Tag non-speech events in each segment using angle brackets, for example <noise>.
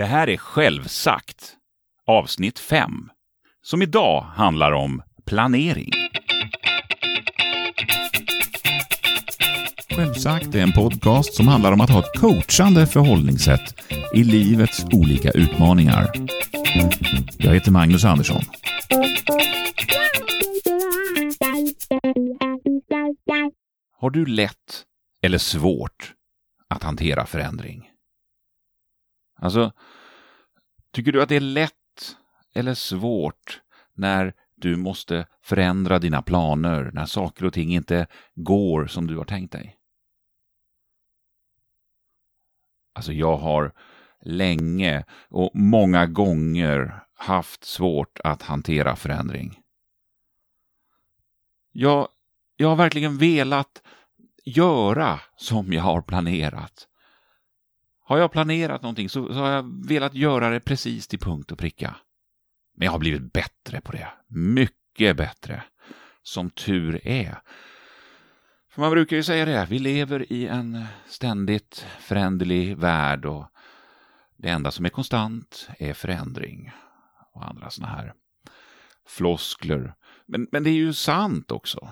Det här är Självsagt, avsnitt 5, som idag handlar om planering. Självsagt är en podcast som handlar om att ha ett coachande förhållningssätt i livets olika utmaningar. Jag heter Magnus Andersson. Har du lätt eller svårt att hantera förändring? Alltså, tycker du att det är lätt eller svårt när du måste förändra dina planer, när saker och ting inte går som du har tänkt dig? Alltså, jag har länge och många gånger haft svårt att hantera förändring. Jag, jag har verkligen velat göra som jag har planerat. Har jag planerat någonting så, så, har jag velat göra det precis till punkt och pricka. Men jag har blivit bättre på det. Mycket bättre. Som tur är. För man brukar ju säga det, vi lever i en ständigt föränderlig värld och det enda som är konstant är förändring. Och andra sådana här floskler. Men, men det är ju sant också.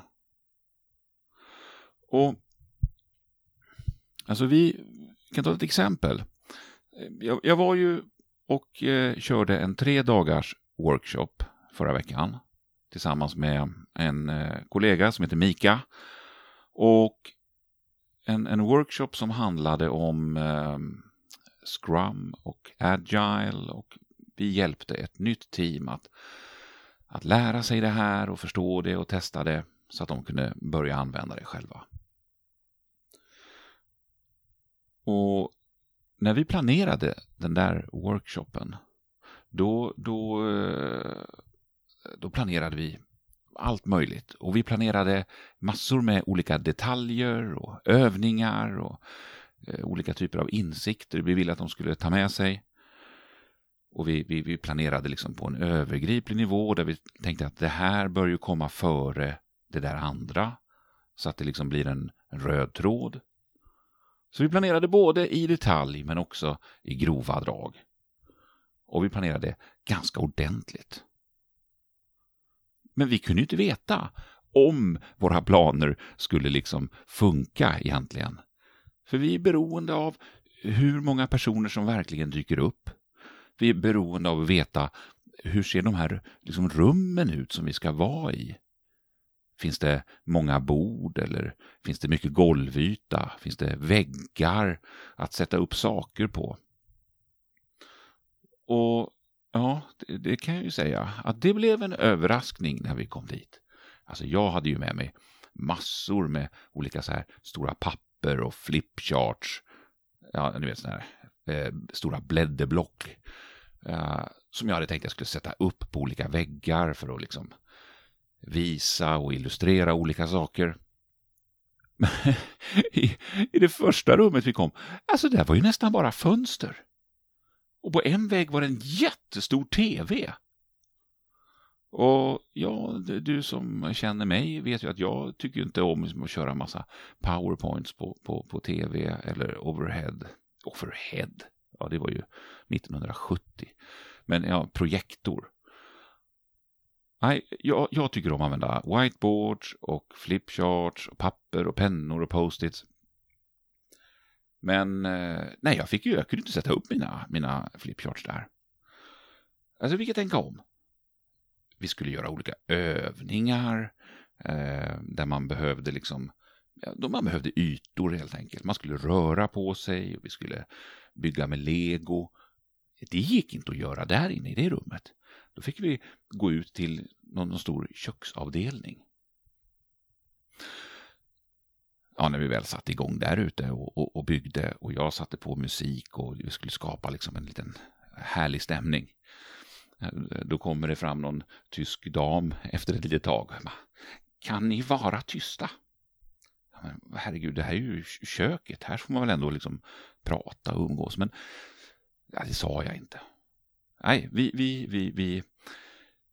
Och Alltså vi kan ta ett exempel. Jag, jag var ju och eh, körde en tre dagars workshop förra veckan tillsammans med en eh, kollega som heter Mika. Och en, en workshop som handlade om eh, Scrum och Agile och vi hjälpte ett nytt team att, att lära sig det här och förstå det och testa det så att de kunde börja använda det själva. Och när vi planerade den där workshopen, då, då, eh, då planerade vi allt möjligt. Och vi planerade massor med olika detaljer och övningar och eh, olika typer av insikter vi ville att de skulle ta med sig. Och vi, vi, vi planerade liksom på en övergriplig nivå där vi tänkte att det här bör ju komma före det där andra. Så att det liksom blir en, en röd tråd. Så vi planerade både i detalj men också i grova drag. Och vi planerade ganska ordentligt. Men vi kunde ju inte veta om våra planer skulle liksom funka egentligen. För vi är beroende av hur många personer som verkligen dyker upp. Vi är beroende av att veta hur ser de här liksom, rummen ut som vi ska vara i? Finns det många bord eller finns det mycket golvyta? Finns det väggar att sätta upp saker på? Och ja, det, det, kan jag ju säga att det blev en överraskning när vi kom dit. Alltså jag hade ju med mig massor med olika så här stora papper och flipcharts. Ja, ni vet sådana här eh, stora blädderblock. Eh, som jag hade tänkt jag skulle sätta upp på olika väggar för att liksom visa och illustrera olika saker. <laughs> I, I det första rummet vi kom, alltså där var ju nästan bara fönster. Och på en vägg var det en jättestor TV. Och ja, du som känner mig vet ju att jag tycker inte om att köra massa powerpoints på, på, på TV eller overhead. Overhead, ja det var ju 1970. Men ja, projektor. Nej, jag, jag, tycker om att använda whiteboards och flipcharts och papper och pennor och post-its. Men eh, nej, jag fick ju, jag kunde inte sätta upp mina, mina flipcharts där. Alltså vi kan tänka om. Vi skulle göra olika övningar eh, där man behövde liksom, ja, då man behövde ytor helt enkelt. Man skulle röra på sig och vi skulle bygga med lego. Det gick inte att göra där inne i det rummet. Då fick vi gå ut till någon stor köksavdelning. Ja, när vi väl satte igång där ute och, och, och, byggde och jag satte på musik och vi skulle skapa liksom en liten härlig stämning. Eh, då kommer det fram någon tysk dam efter ett litet tag. Kan ni vara tysta? Men, herregud, det här är ju köket. Här får man väl ändå liksom prata och umgås. Men ja, det sa jag inte. Nej, vi, vi, vi, vi,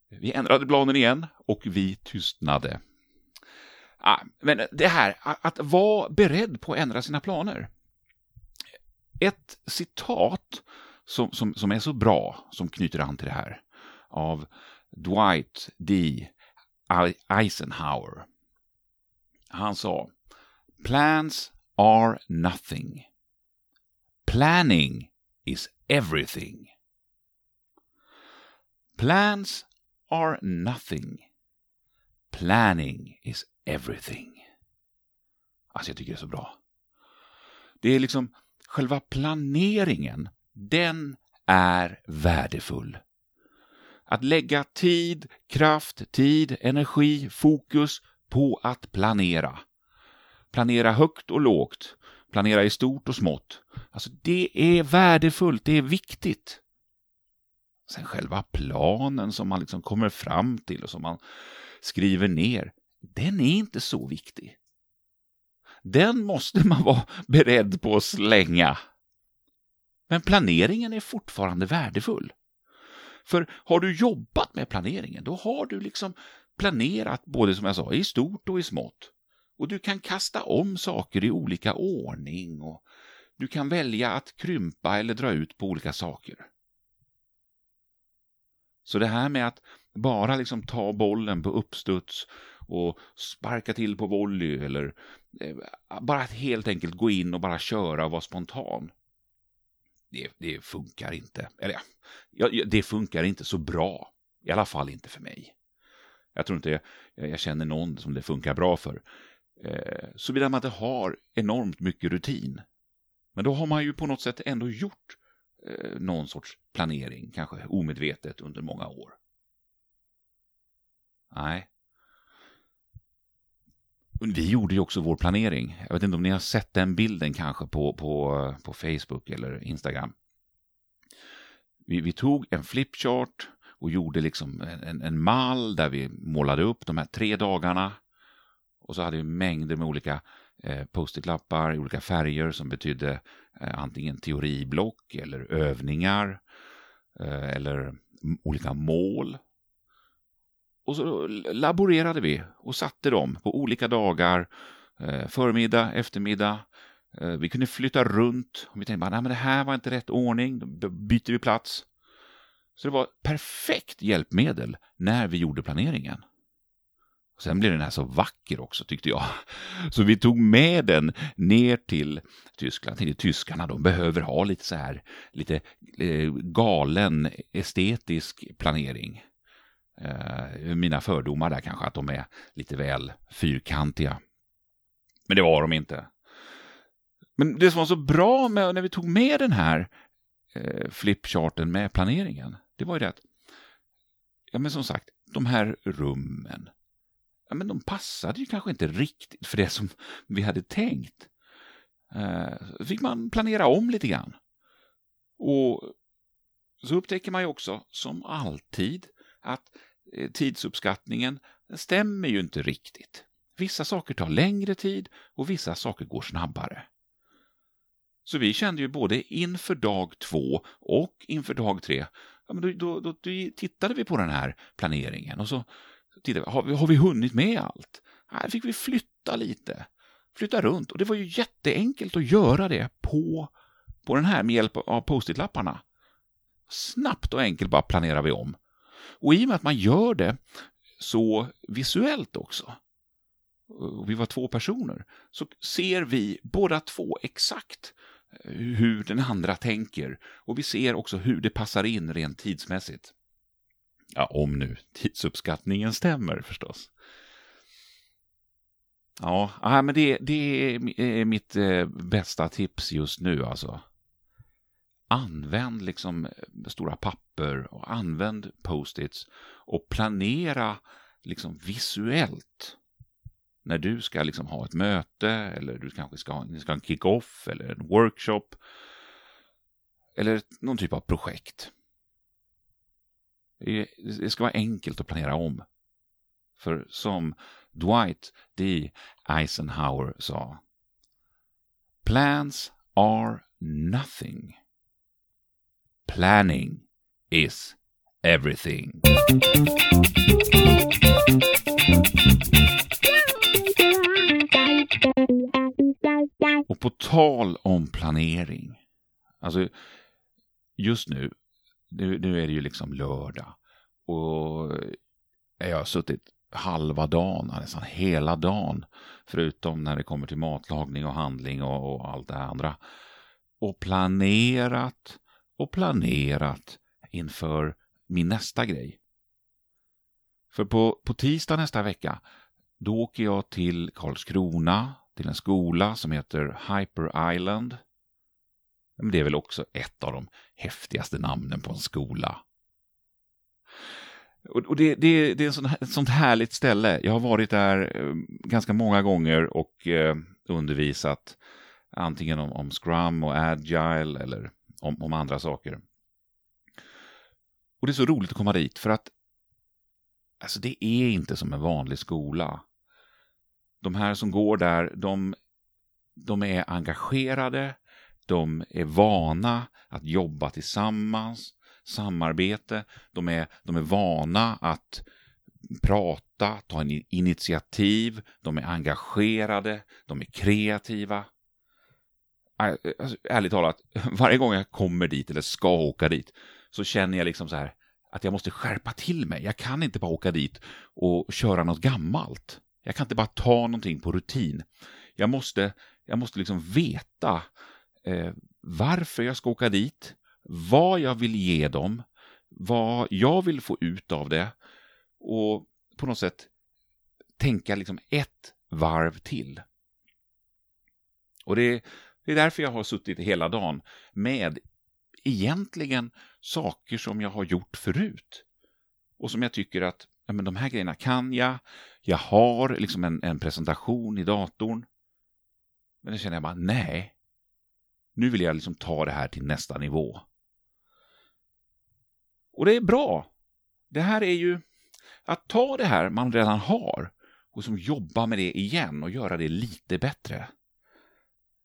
vi ändrade planen igen och vi tystnade. Ah, men det här, att vara beredd på att ändra sina planer. Ett citat som, som, som är så bra, som knyter an till det här, av Dwight D. Eisenhower. Han sa Plans are nothing. Planning is everything. Plans are nothing. Planning is everything. Alltså jag tycker det är så bra. Det är liksom själva planeringen, den är värdefull. Att lägga tid, kraft, tid, energi, fokus på att planera. Planera högt och lågt, planera i stort och smått. Alltså det är värdefullt, det är viktigt. Sen själva planen som man liksom kommer fram till och som man skriver ner, den är inte så viktig. Den måste man vara beredd på att slänga. Men planeringen är fortfarande värdefull. För har du jobbat med planeringen, då har du liksom planerat både som jag sa, i stort och i smått. Och du kan kasta om saker i olika ordning och du kan välja att krympa eller dra ut på olika saker. Så det här med att bara liksom ta bollen på uppstuds och sparka till på volley eller eh, bara att helt enkelt gå in och bara köra och vara spontan. Det, det funkar inte. Eller ja, det funkar inte så bra. I alla fall inte för mig. Jag tror inte jag, jag känner någon som det funkar bra för. Eh, Såvida man inte har enormt mycket rutin. Men då har man ju på något sätt ändå gjort eh, någon sorts planering, kanske omedvetet under många år. Nej. Vi gjorde ju också vår planering. Jag vet inte om ni har sett den bilden kanske på, på, på Facebook eller Instagram. Vi, vi tog en flipchart och gjorde liksom en, en mall där vi målade upp de här tre dagarna. Och så hade vi mängder med olika eh, Eh, post-it-lappar i olika färger som betydde eh, antingen teoriblock eller övningar eh, eller olika mål. Och så laborerade vi och satte dem på olika dagar, förmiddag, eftermiddag. Vi kunde flytta runt. Och vi tänkte att det här var inte rätt ordning, då byter vi plats. Så det var ett perfekt hjälpmedel när vi gjorde planeringen. Sen blev den här så vacker också tyckte jag. Så vi tog med den ner till Tyskland. Till tyskarna, de behöver ha lite så här, lite eh, galen estetisk planering. Eh, mina fördomar där kanske, att de är lite väl fyrkantiga. Men det var de inte. Men det som var så bra med när vi tog med den här eh, flipcharten med planeringen, det var ju det att, ja men som sagt, de här rummen, ja men de passade ju kanske inte riktigt för det som vi hade tänkt. Eh, fick man planera om lite grann. Och så upptäcker man ju också, som alltid, att eh, tidsuppskattningen stämmer ju inte riktigt. Vissa saker tar längre tid och vissa saker går snabbare. Så vi kände ju både inför dag två och inför dag tre, ja, men då, då, då tittade vi på den här planeringen och så tittade vi, har vi, har vi hunnit med allt? Här fick vi flytta lite, flytta runt och det var ju jätteenkelt att göra det på, på den här med hjälp av post-it-lapparna. Snabbt och enkelt bara planerar vi om. Och i och med att man gör det så visuellt också, och vi var två personer, så ser vi båda två exakt hur den andra tänker och vi ser också hur det passar in rent tidsmässigt. Ja, om nu tidsuppskattningen stämmer förstås. Ja, men det, det är mitt eh, bästa tips just nu alltså. Använd liksom eh, stora papper och använd post-its och planera liksom visuellt när du ska liksom ha ett möte eller du kanske ska ha, ni ska ha en kick-off eller en workshop eller någon typ av projekt. Det ska vara enkelt att planera om. För som Dwight D. Eisenhower sa Plans are nothing. Planning is everything. Och på tal om planering. Alltså, just nu, nu, nu är det ju liksom lördag och jag har suttit halva dagen, nästan hela dagen, förutom när det kommer till matlagning och handling och, och allt det andra, och planerat och planerat inför min nästa grej. För på, på tisdag nästa vecka, då åker jag till Karlskrona, till en skola som heter Hyper Island. Men det är väl också ett av de häftigaste namnen på en skola. Och det, det, det är sån, ett sånt härligt ställe. Jag har varit där eh, ganska många gånger och eh, undervisat antingen om, om Scrum och Agile eller om, om andra saker. Och det är så roligt att komma dit för att alltså det är inte som en vanlig skola. De här som går där, de, de är engagerade, de är vana att jobba tillsammans, samarbete, de är, de är vana att prata, ta en initiativ, de är engagerade, de är kreativa. Alltså, ärligt talat, <laughs> varje gång jag kommer dit eller ska åka dit så känner jag liksom så här att jag måste skärpa till mig. Jag kan inte bara åka dit och köra något gammalt. Jag kan inte bara ta någonting på rutin. Jag måste, jag måste liksom veta eh, varför jag ska åka dit, vad jag vill ge dem, vad jag vill få ut av det och på något sätt tänka liksom ett varv till. Och det, det är därför jag har suttit hela dagen med egentligen saker som jag har gjort förut. Och som jag tycker att ja, men de här grejerna kan jag. Jag har liksom en, en presentation i datorn. Men då känner jag bara, nej. Nu vill jag liksom ta det här till nästa nivå. Och det är bra. Det här är ju att ta det här man redan har och som jobba med det igen och göra det lite bättre.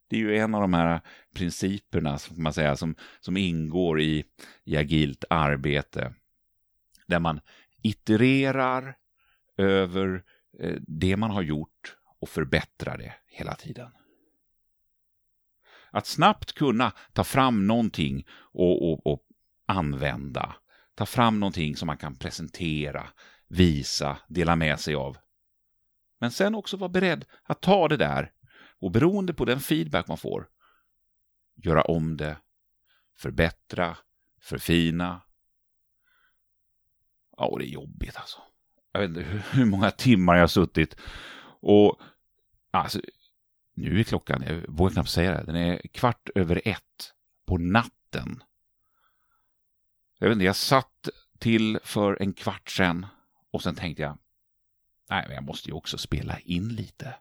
Det är ju en av de här principerna som, man säga, som, som ingår i, i agilt arbete. Där man itererar över eh, det man har gjort och förbättrar det hela tiden. Att snabbt kunna ta fram någonting och, och, och använda. Ta fram någonting som man kan presentera, visa, dela med sig av. Men sen också vara beredd att ta det där och beroende på den feedback man får, göra om det, förbättra, förfina. Ja, och det är jobbigt alltså. Jag vet inte hur många timmar jag har suttit och alltså, nu är klockan, jag vågar knappt säga det, den är kvart över ett på natten. Jag vet inte, jag satt till för en kvart sedan och sen tänkte jag, nej, men jag måste ju också spela in lite.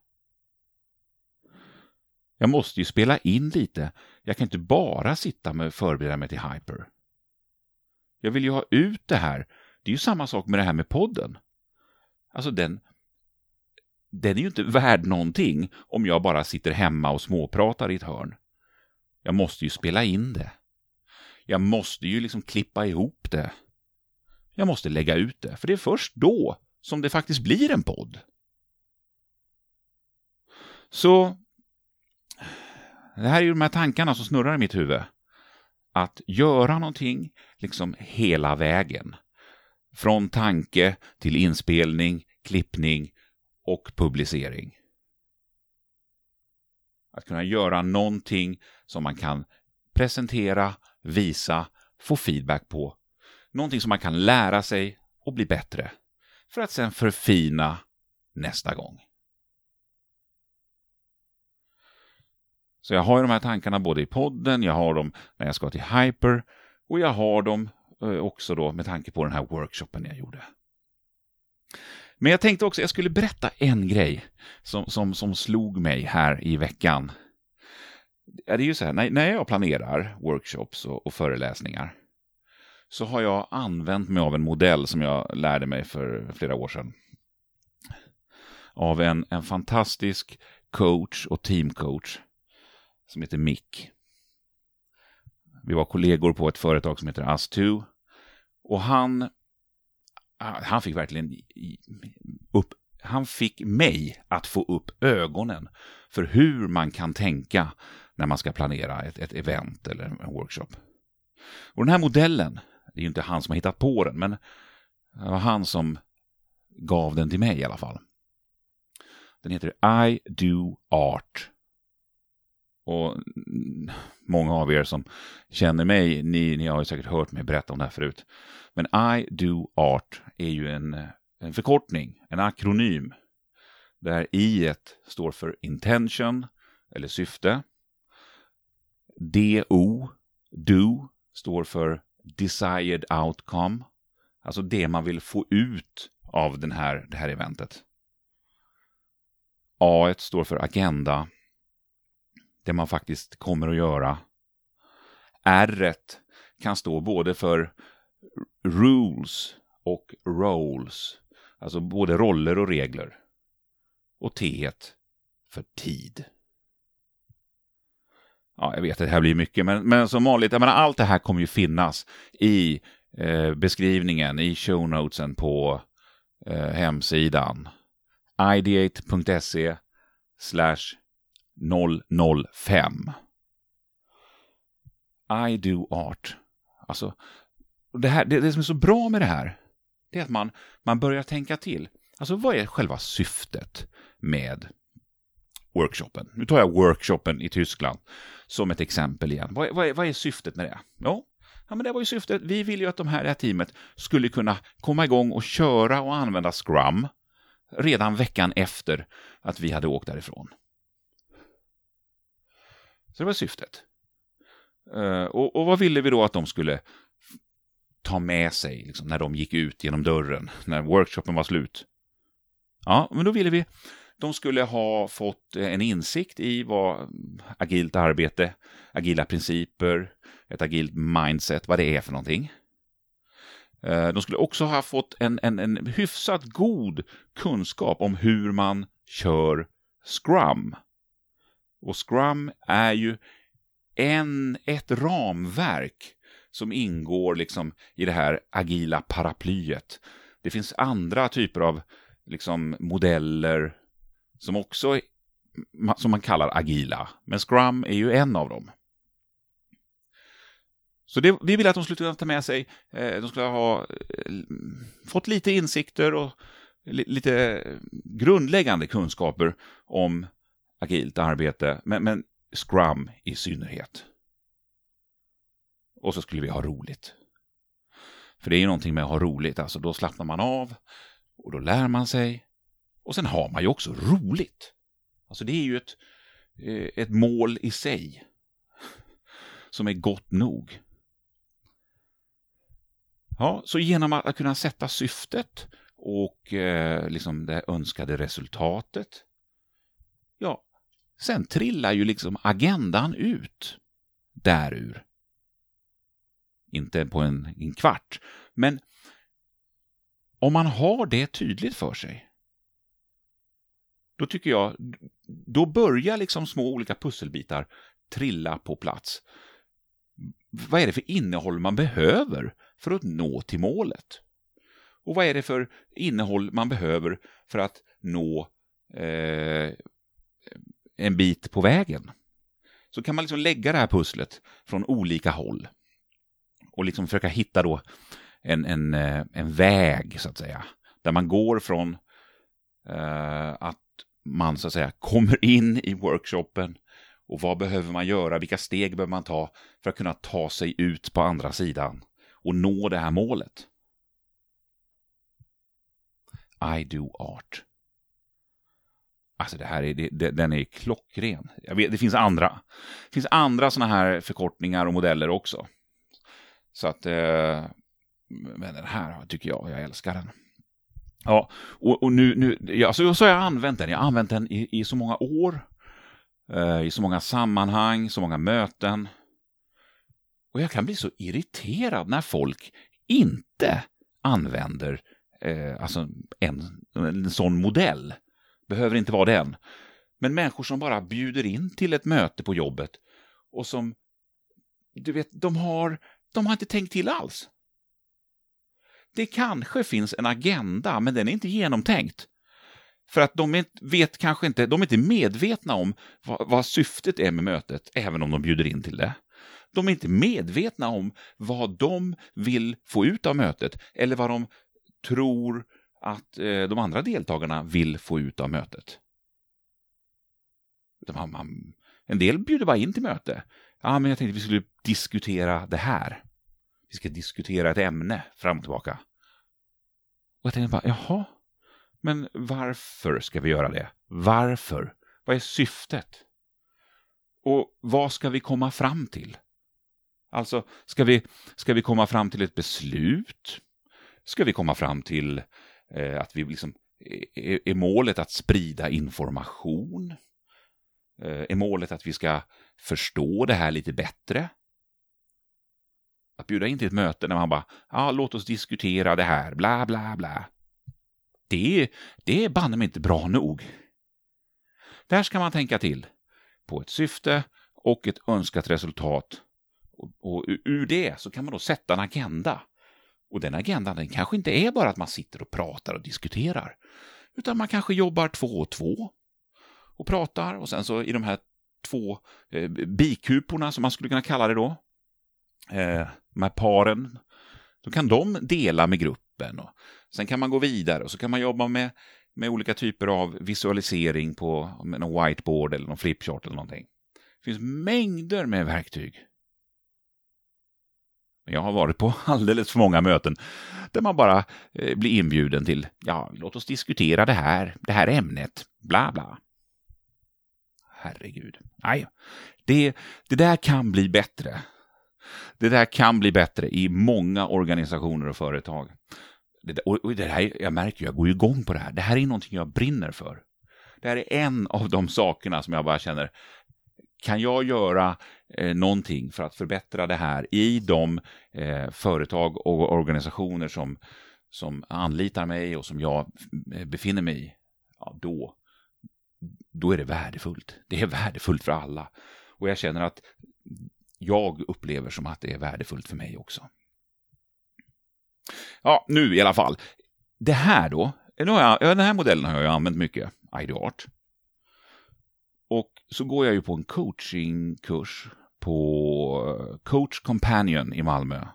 Jag måste ju spela in lite. Jag kan inte bara sitta med och förbereda mig till Hyper. Jag vill ju ha ut det här. Det är ju samma sak med det här med podden. Alltså den, den är ju inte värd någonting om jag bara sitter hemma och småpratar i ett hörn. Jag måste ju spela in det. Jag måste ju liksom klippa ihop det. Jag måste lägga ut det, för det är först då som det faktiskt blir en podd. Så det här är ju de här tankarna som snurrar i mitt huvud. Att göra någonting liksom hela vägen. Från tanke till inspelning, klippning och publicering. Att kunna göra någonting som man kan presentera, visa, få feedback på. Någonting som man kan lära sig och bli bättre. För att sen förfina nästa gång. Så jag har ju de här tankarna både i podden, jag har dem när jag ska till Hyper och jag har dem eh, också då med tanke på den här workshopen jag gjorde. Men jag tänkte också, jag skulle berätta en grej som, som, som slog mig här i veckan. Det är ju så här, när, när jag planerar workshops och, och föreläsningar så har jag använt mig av en modell som jag lärde mig för flera år sedan. Av en, en fantastisk coach och teamcoach som heter Mick. Vi var kollegor på ett företag som heter Us2. Och han, Ah, han fick verkligen upp, han fick mig att få upp ögonen för hur man kan tänka när man ska planera ett, ett event eller en workshop. Och den här modellen, det är ju inte han som har hittat på den, men det var han som gav den till mig i alla fall. Den heter I do art. Och många av er som känner mig, ni, ni har ju säkert hört mig berätta om det här förut. Men I do art är ju en, en förkortning, en akronym. Där I står för intention, eller syfte. DO, do, står för desired outcome. Alltså det man vill få ut av den här, det här eventet. A står för agenda. Det man faktiskt kommer att göra. R kan stå både för rules och roles. Alltså både roller och regler. Och T för tid. Ja, jag vet, att det här blir mycket, men, men som vanligt, jag menar, allt det här kommer ju finnas i eh, beskrivningen, i show notesen på eh, hemsidan. ideate.se slash 005. I do art. Alltså, det, här, det, det som är så bra med det här, det är att man, man börjar tänka till. Alltså vad är själva syftet med workshopen? Nu tar jag workshopen i Tyskland som ett exempel igen. Vad, vad, är, vad är syftet med det? Jo, ja, men det var ju syftet. Vi vill ju att de här, det här teamet skulle kunna komma igång och köra och använda Scrum redan veckan efter att vi hade åkt därifrån. Så det var syftet. Uh, och, och, vad ville vi då att de skulle ta med sig liksom, när de gick ut genom dörren, när workshopen var slut? Ja, men då ville vi de skulle ha fått eh, en insikt i vad agilt arbete, agila principer, ett agilt mindset, vad det är för någonting. Eh, de skulle också ha fått en, en, en hyfsat god kunskap om hur man kör Scrum. Och Scrum är ju en, ett ramverk som ingår liksom i det här agila paraplyet. Det finns andra typer av liksom modeller som också som man kallar agila. Men Scrum är ju en av dem. Så det, vi ville att de skulle kunna ta med sig, eh, de skulle ha eh, fått lite insikter och lite grundläggande kunskaper om agilt arbete, men, men Scrum i synnerhet. Och så skulle vi ha roligt. För det är ju någonting med att ha roligt, alltså då slappnar man av och då lär man sig och sen har man ju också roligt. Alltså det är ju ett, eh, ett mål i sig <laughs> som är gott nog. Ja, så genom att kunna sätta syftet och eh, liksom det önskade resultatet, ja, sen trillar ju liksom agendan ut därur. Inte på en, en kvart, men om man har det tydligt för sig, då tycker jag, då börjar liksom små olika pusselbitar trilla på plats. Vad är det för innehåll man behöver för att nå till målet? Och vad är det för innehåll man behöver för att nå eh, en bit på vägen? Så kan man liksom lägga det här pusslet från olika håll och liksom försöka hitta då en, en, eh, en väg, så att säga, där man går från eh, att man så att säga kommer in i workshopen och vad behöver man göra, vilka steg behöver man ta för att kunna ta sig ut på andra sidan och nå det här målet. I do art. Alltså det här är, det, den är klockren. Jag vet, det finns andra. Det finns andra sådana här förkortningar och modeller också. Så att, eh, men den här tycker jag, jag älskar den. Ja, och, och nu, nu ja, så, så har jag använt den. Jag har använt den i, i så många år, eh, i så många sammanhang, så många möten. Och jag kan bli så irriterad när folk inte använder eh, alltså en, en sån modell. Behöver inte vara den. Men människor som bara bjuder in till ett möte på jobbet och som, du vet, de har, de har inte tänkt till alls det kanske finns en agenda, men den är inte genomtänkt. För att de vet kanske inte, de är inte medvetna om vad, vad syftet är med mötet, även om de bjuder in till det. De är inte medvetna om vad de vill få ut av mötet eller vad de tror att eh, de andra deltagarna vill få ut av mötet. en del bjuder bara in till möte. Ja, men jag tänkte vi skulle diskutera det här. Vi ska diskutera ett ämne fram och tillbaka. Och jag tänkte bara, jaha, men varför ska vi göra det? Varför? Vad är syftet? Och vad ska vi komma fram till? Alltså, ska vi, ska vi komma fram till ett beslut? Ska vi komma fram till eh, Eh, att vi liksom, är, är målet att sprida information? Eh, är målet att vi ska förstå det här lite bättre? Att bjuda in till ett möte när man bara, ja, låt oss diskutera det här, bla, bla, bla. Det, det är banne mig inte bra nog. Där ska man tänka till på ett syfte och ett önskat resultat. Och, och ur det så kan man då sätta en agenda. Och den agendan den kanske inte är bara att man sitter och pratar och diskuterar. Utan man kanske jobbar två och två och pratar och sen så i de här två eh, bikuporna som man skulle kunna kalla det då, eh, de här paren, då kan de dela med gruppen. Och sen kan man gå vidare och så kan man jobba med, med olika typer av visualisering på någon whiteboard eller någon flipchart eller någonting. Det finns mängder med verktyg. Jag har varit på <laughs> alldeles för många möten där man bara eh, blir inbjuden till, ja, låt oss diskutera det här, det här ämnet, bla bla. Herregud. Nej, det, det där kan bli bättre. Det där kan bli bättre i många organisationer och företag. Det, och det här, jag märker, jag går ju igång på det här. Det här är någonting jag brinner för. Det här är en av de sakerna som jag bara känner, kan jag göra eh, någonting för att förbättra det här i de eh, företag och organisationer som, som anlitar mig och som jag eh, befinner mig i, ja, då, då är det värdefullt. Det är värdefullt för alla. Och jag känner att jag upplever som att det är värdefullt för mig också. Ja, nu i alla fall. Det här då, nu har jag, den här modellen har jag använt mycket, IdeArt. Och så går jag ju på en coachingkurs på eh, Coach Companion i Malmö.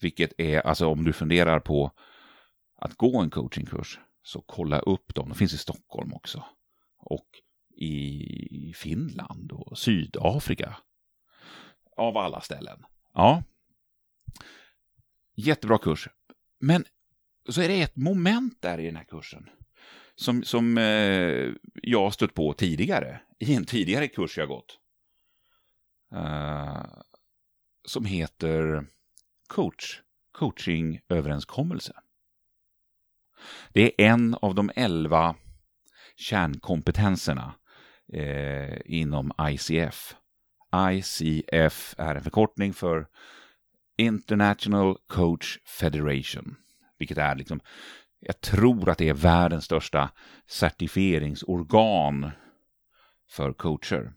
Vilket är, alltså om du funderar på att gå en coachingkurs, så kolla upp dem. De finns i Stockholm också. Och i Finland och Sydafrika av alla ställen. Ja. Jättebra kurs. Men så är det ett moment där i den här kursen som, som eh, jag har stött på tidigare, i en tidigare kurs jag gått. Uh, som heter coach, coachingöverenskommelse. Det är en av de elva kärnkompetenserna eh, inom ICF. ICF är en förkortning för International Coach Federation, vilket är liksom, jag tror att det är världens största certifieringsorgan för coacher.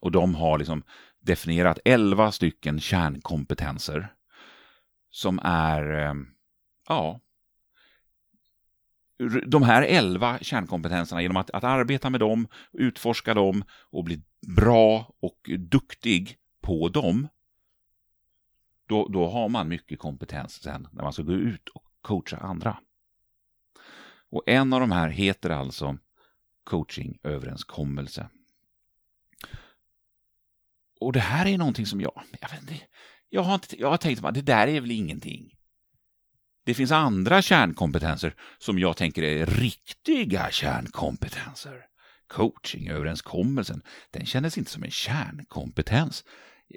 Och de har liksom definierat 11 stycken kärnkompetenser som är, eh, ja, de här elva kärnkompetenserna, genom att, att arbeta med dem, utforska dem och bli bra och duktig på dem, då, då har man mycket kompetens sen när man ska gå ut och coacha andra. Och en av de här heter alltså coachingöverenskommelse. Och det här är någonting som jag, jag, vet inte, jag, har, inte, jag har tänkt att det där är väl ingenting. Det finns andra kärnkompetenser som jag tänker är riktiga kärnkompetenser. Coachingöverenskommelsen, den kändes inte som en kärnkompetens.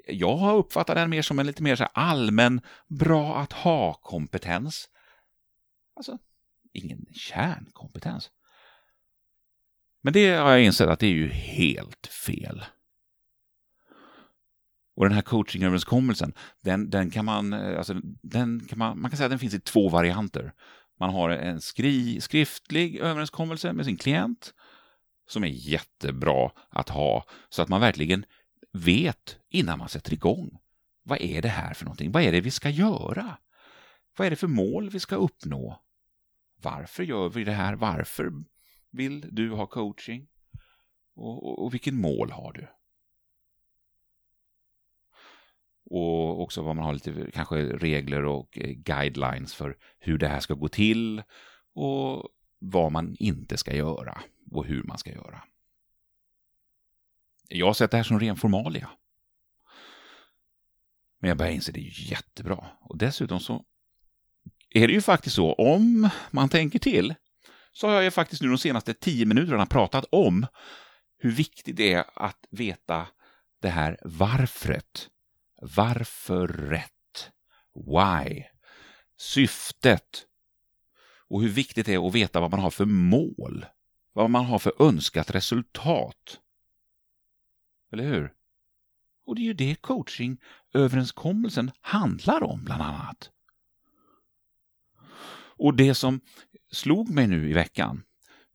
Jag har uppfattat den mer som en lite mer så allmän, bra att ha-kompetens. Alltså, ingen kärnkompetens. Men det har jag insett att det är ju helt fel. Och den här coachingöverenskommelsen, den, den kan man, eh, alltså, den kan man, man kan säga att den finns i två varianter. Man har en skri, skriftlig överenskommelse med sin klient som är jättebra att ha så att man verkligen vet innan man sätter igång. Vad är det här för någonting? Vad är det vi ska göra? Vad är det för mål vi ska uppnå? Varför gör vi det här? Varför vill du ha coaching? Och, och, och vilken mål har du? och också vad man har lite kanske regler och eh, guidelines för hur det här ska gå till och vad man inte ska göra och hur man ska göra. Jag har sett det här som ren formalia. Men jag börjar inse att det är jättebra. Och dessutom så är det ju faktiskt så, om man tänker till, så har jag ju faktiskt nu de senaste tio minuterna pratat om hur viktigt det är att veta det här varfret. Varför rätt? Why? Syftet. Och hur viktigt det är att veta vad man har för mål. Vad man har för önskat resultat. Eller hur? Och det är ju det coachingöverenskommelsen handlar om, bland annat. Och det som slog mig nu i veckan,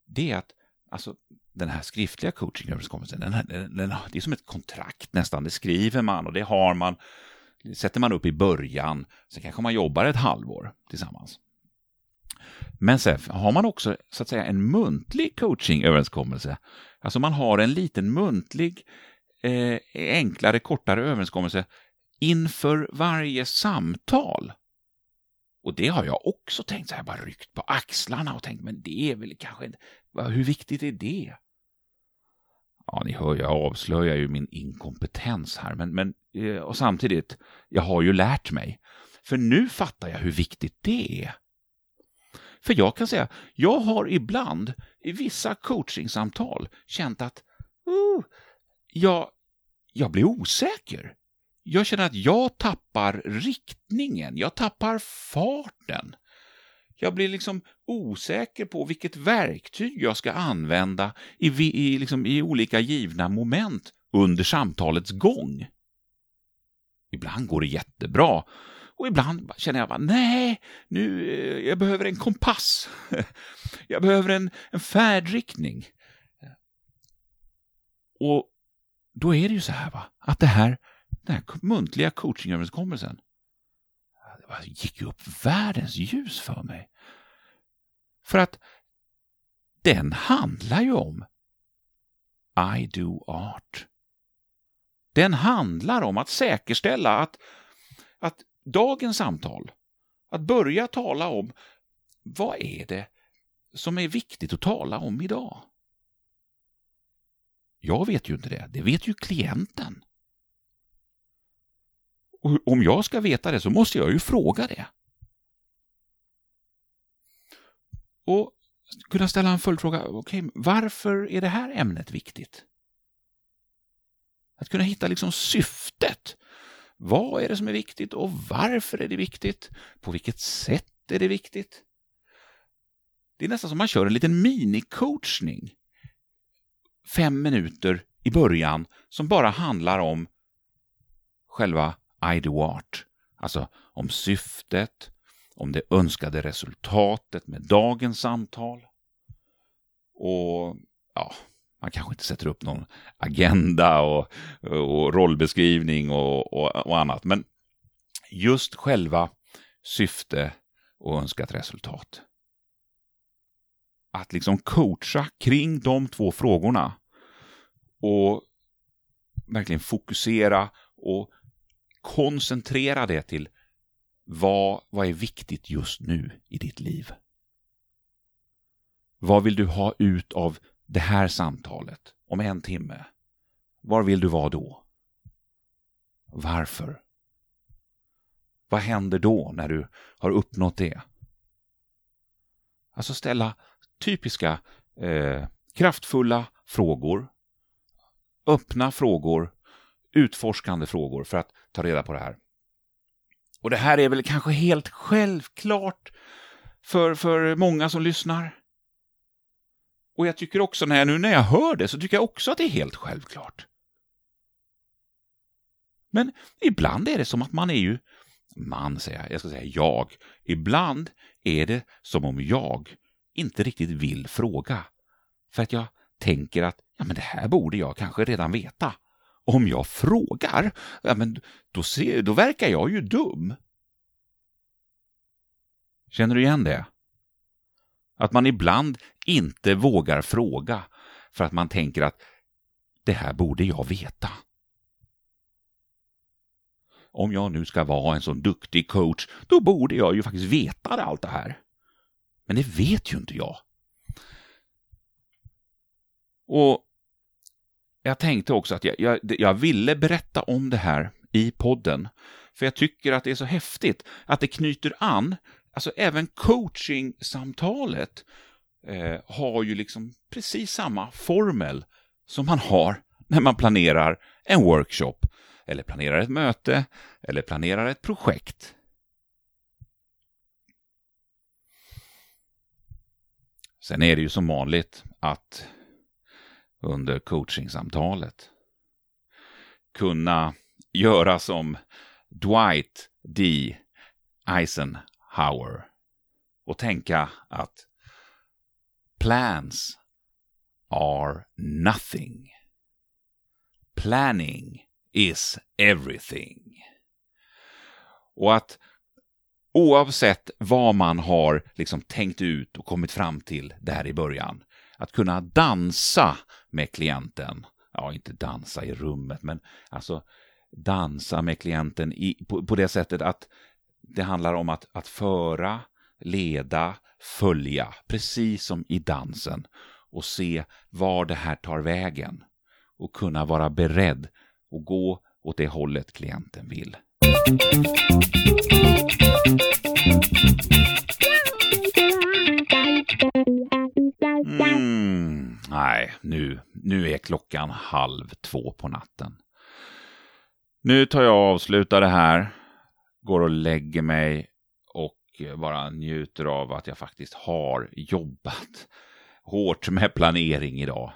det är att alltså, den här skriftliga coachingöverenskommelsen, den här, den, den, det är som ett kontrakt nästan. Det skriver man och det har man, det sätter man upp i början. Sen kanske man jobbar ett halvår tillsammans. Men sen har man också så att säga en muntlig coachingöverenskommelse. Alltså man har en liten muntlig, eh, enklare, kortare överenskommelse inför varje samtal. Och det har jag också tänkt, så här, bara ryckt på axlarna och tänkt, men det är väl kanske inte, hur viktigt är det? Ja, ni hör, jag avslöjar ju min inkompetens här, men, men eh, och samtidigt, jag har ju lärt mig. För nu fattar jag hur viktigt det är. För jag kan säga, jag har ibland i vissa coachingsamtal känt att uh, jag, jag blir osäker. Jag känner att jag tappar riktningen, jag tappar farten. Jag blir liksom osäker på vilket verktyg jag ska använda i, i, liksom, i olika givna moment under samtalets gång. Ibland går det jättebra och ibland känner jag bara, nej, nu, eh, jag behöver en kompass. <laughs> Jag behöver en, en färdriktning. Och då är det ju så här, va, att det här, den här muntliga coachingöverenskommelsen, det gick ju upp världens ljus för mig. För att den handlar ju om I do art. Den handlar om att säkerställa att, att dagens samtal, att börja tala om vad är det som är viktigt att tala om idag? Jag vet ju inte det, det vet ju klienten. Och om jag ska veta det så måste jag ju fråga det. Och kunna ställa en följdfråga, okay, varför är det här ämnet viktigt? Att kunna hitta liksom syftet. Vad är det som är viktigt och varför är det viktigt? På vilket sätt är det viktigt? Det är nästan som man kör en liten minicoachning. Fem minuter i början som bara handlar om själva i. Alltså om syftet, om det önskade resultatet med dagens samtal. Och ja, man kanske inte sätter upp någon agenda och, och rollbeskrivning och, och, och, annat. Men just själva syfte och önskat resultat. Att liksom coacha kring de två frågorna och verkligen fokusera och koncentrera det till vad, vad är viktigt just nu i ditt liv? Vad vill du ha ut av det här samtalet om en timme? Var vill du vara då? Varför? Vad händer då när du har uppnått det? Alltså ställa typiska eh, kraftfulla frågor, öppna frågor, utforskande frågor för att ta reda på det här. Och det här är väl kanske helt självklart för, för många som lyssnar. Och jag tycker också, när jag, nu när jag hör det, så tycker jag också att det är helt självklart. Men ibland är det som att man är ju, man säger jag, jag ska säga jag, ibland är det som om jag inte riktigt vill fråga. För att jag tänker att, ja men det här borde jag kanske redan veta om jag frågar, ja, men då, ser, då verkar jag ju dum. Känner du igen det? Att man ibland inte vågar fråga för att man tänker att det här borde jag veta. om jag nu ska vara en sån duktig coach, då borde jag ju faktiskt veta allt det här. Men det vet ju inte jag. Och jag tänkte också att jag, jag, jag ville berätta om det här i podden, för jag tycker att det är så häftigt att det knyter an, alltså även coaching-samtalet eh, har ju liksom precis samma formel som man har när man planerar en workshop, eller planerar ett möte, eller planerar ett projekt. Sen är det ju som vanligt att under coachingsamtalet kunna göra som Dwight D. Eisenhower och tänka att plans are nothing. Planning is everything. Och att oavsett vad man har liksom tänkt ut och kommit fram till där i början, att kunna dansa med klienten, ja, inte dansa i rummet, men alltså dansa med klienten i, på, på det sättet att det handlar om att, att föra, leda, följa, precis som i dansen och se var det här tar vägen och kunna vara beredd och gå åt det hållet klienten vill. Halv två på natten. Nu tar jag och avslutar det här, går och lägger mig och bara njuter av att jag faktiskt har jobbat hårt med planering idag.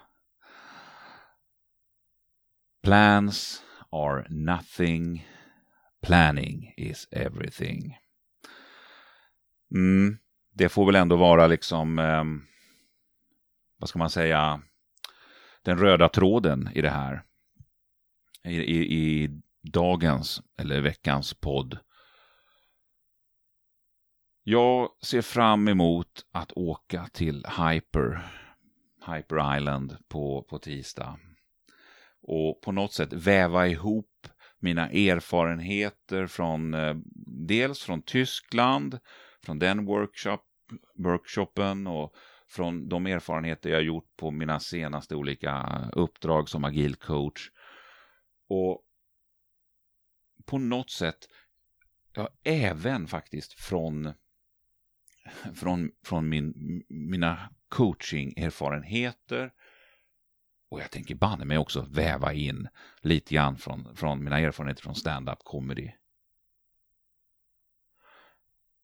Plans are nothing. Planning is everything. Mm, det får väl ändå vara liksom, eh, vad ska man säga, den röda tråden i det här. I, i, i dagens eller veckans podd. Jag ser fram emot att åka till Hyper, Hyper Island på, på tisdag. Och på något sätt väva ihop mina erfarenheter från eh, dels från Tyskland, från den workshop, workshopen och från de erfarenheter jag gjort på mina senaste olika uppdrag som agil coach. Och på något sätt, ja, även faktiskt från, från, från min, mina coaching-erfarenheter. Och jag tänker banne mig också väva in lite grann från, från mina erfarenheter från stand-up comedy.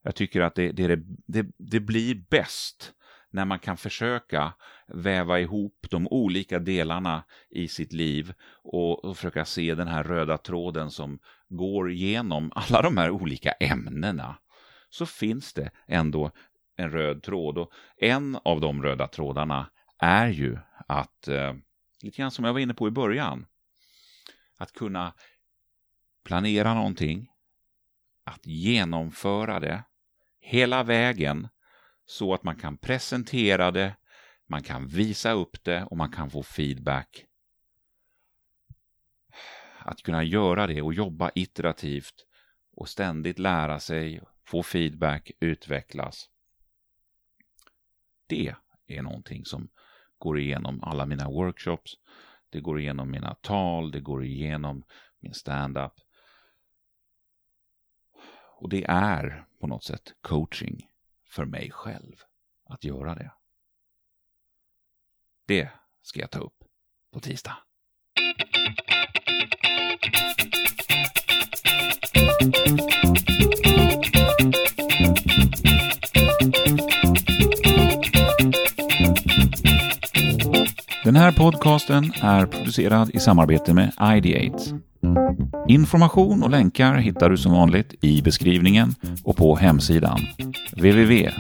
Jag tycker att det, det, det, det blir bäst när man kan försöka väva ihop de olika delarna i sitt liv och, och försöka se den här röda tråden som går genom <laughs> alla de här olika ämnena så finns det ändå en röd tråd. Och en av de röda trådarna är ju att, eh, lite grann som jag var inne på i början, att kunna planera någonting, att genomföra det hela vägen så att man kan presentera det, man kan visa upp det och man kan få feedback. Att kunna göra det och jobba iterativt och ständigt lära sig, få feedback, utvecklas. Det är någonting som går igenom alla mina workshops. Det går igenom mina tal, det går igenom min stand-up. Och det är på något sätt coaching för mig själv att göra det. Det ska jag ta upp på tisdag. Den här podcasten är producerad i samarbete med Ideate. Information och länkar hittar du som vanligt i beskrivningen och på hemsidan www.ideate.se.